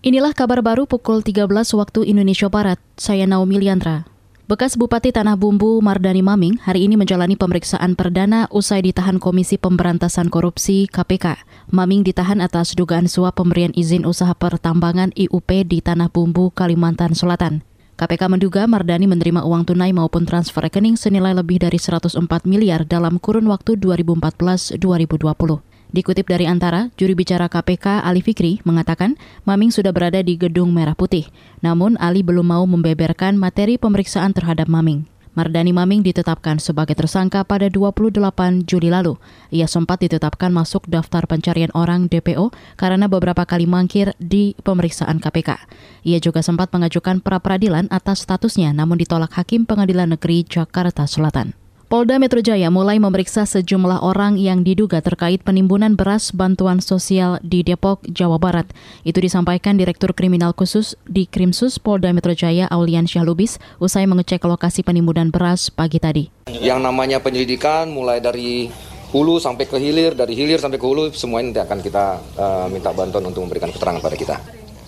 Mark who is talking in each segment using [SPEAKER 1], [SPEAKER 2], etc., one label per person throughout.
[SPEAKER 1] Inilah kabar baru pukul 13 waktu Indonesia Barat. Saya Naomi Liandra. Bekas Bupati Tanah Bumbu Mardani Maming hari ini menjalani pemeriksaan perdana usai ditahan Komisi Pemberantasan Korupsi KPK. Maming ditahan atas dugaan suap pemberian izin usaha pertambangan IUP di Tanah Bumbu, Kalimantan Selatan. KPK menduga Mardani menerima uang tunai maupun transfer rekening senilai lebih dari 104 miliar dalam kurun waktu 2014-2020. Dikutip dari Antara, juri bicara KPK Ali Fikri mengatakan Maming sudah berada di Gedung Merah Putih. Namun Ali belum mau membeberkan materi pemeriksaan terhadap Maming. Mardani Maming ditetapkan sebagai tersangka pada 28 Juli lalu. Ia sempat ditetapkan masuk daftar pencarian orang DPO karena beberapa kali mangkir di pemeriksaan KPK. Ia juga sempat mengajukan pra peradilan atas statusnya namun ditolak Hakim Pengadilan Negeri Jakarta Selatan. Polda Metro Jaya mulai memeriksa sejumlah orang yang diduga terkait penimbunan beras bantuan sosial di Depok, Jawa Barat. Itu disampaikan Direktur Kriminal Khusus di Krimsus Polda Metro Jaya Aulian Syahlubis usai mengecek lokasi penimbunan beras pagi tadi.
[SPEAKER 2] Yang namanya penyelidikan mulai dari hulu sampai ke hilir, dari hilir sampai ke hulu, semua ini akan kita uh, minta bantuan untuk memberikan keterangan pada kita.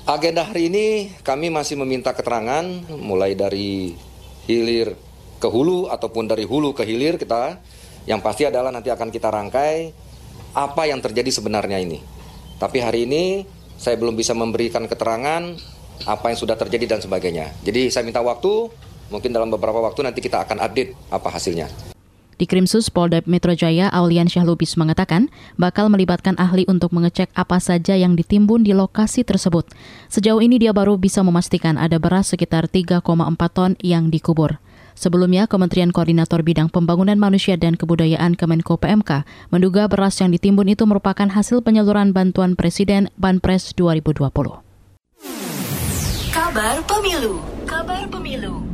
[SPEAKER 2] Agenda hari ini kami masih meminta keterangan mulai dari hilir ke hulu ataupun dari hulu ke hilir kita yang pasti adalah nanti akan kita rangkai apa yang terjadi sebenarnya ini. Tapi hari ini saya belum bisa memberikan keterangan apa yang sudah terjadi dan sebagainya. Jadi saya minta waktu, mungkin dalam beberapa waktu nanti kita akan update apa hasilnya.
[SPEAKER 1] Di Krimsus Polda Metro Jaya, Aulian Syahlubis mengatakan bakal melibatkan ahli untuk mengecek apa saja yang ditimbun di lokasi tersebut. Sejauh ini dia baru bisa memastikan ada beras sekitar 3,4 ton yang dikubur. Sebelumnya, Kementerian Koordinator Bidang Pembangunan Manusia dan Kebudayaan Kemenko PMK menduga beras yang ditimbun itu merupakan hasil penyaluran bantuan Presiden Banpres 2020. Kabar Pemilu Kabar Pemilu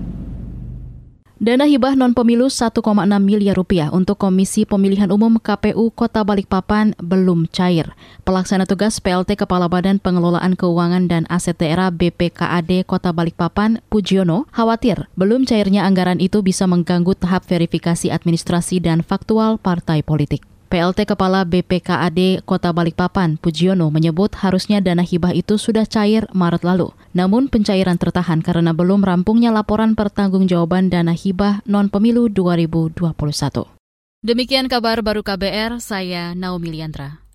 [SPEAKER 1] Dana hibah non-pemilu 1,6 miliar rupiah untuk Komisi Pemilihan Umum KPU Kota Balikpapan belum cair. Pelaksana tugas PLT Kepala Badan Pengelolaan Keuangan dan Aset Daerah BPKAD Kota Balikpapan, Pujiono, khawatir belum cairnya anggaran itu bisa mengganggu tahap verifikasi administrasi dan faktual partai politik. PLT Kepala BPKAD Kota Balikpapan, Pujiono, menyebut harusnya dana hibah itu sudah cair Maret lalu. Namun pencairan tertahan karena belum rampungnya laporan pertanggungjawaban dana hibah non-pemilu 2021. Demikian kabar baru KBR, saya Naomi Liandra.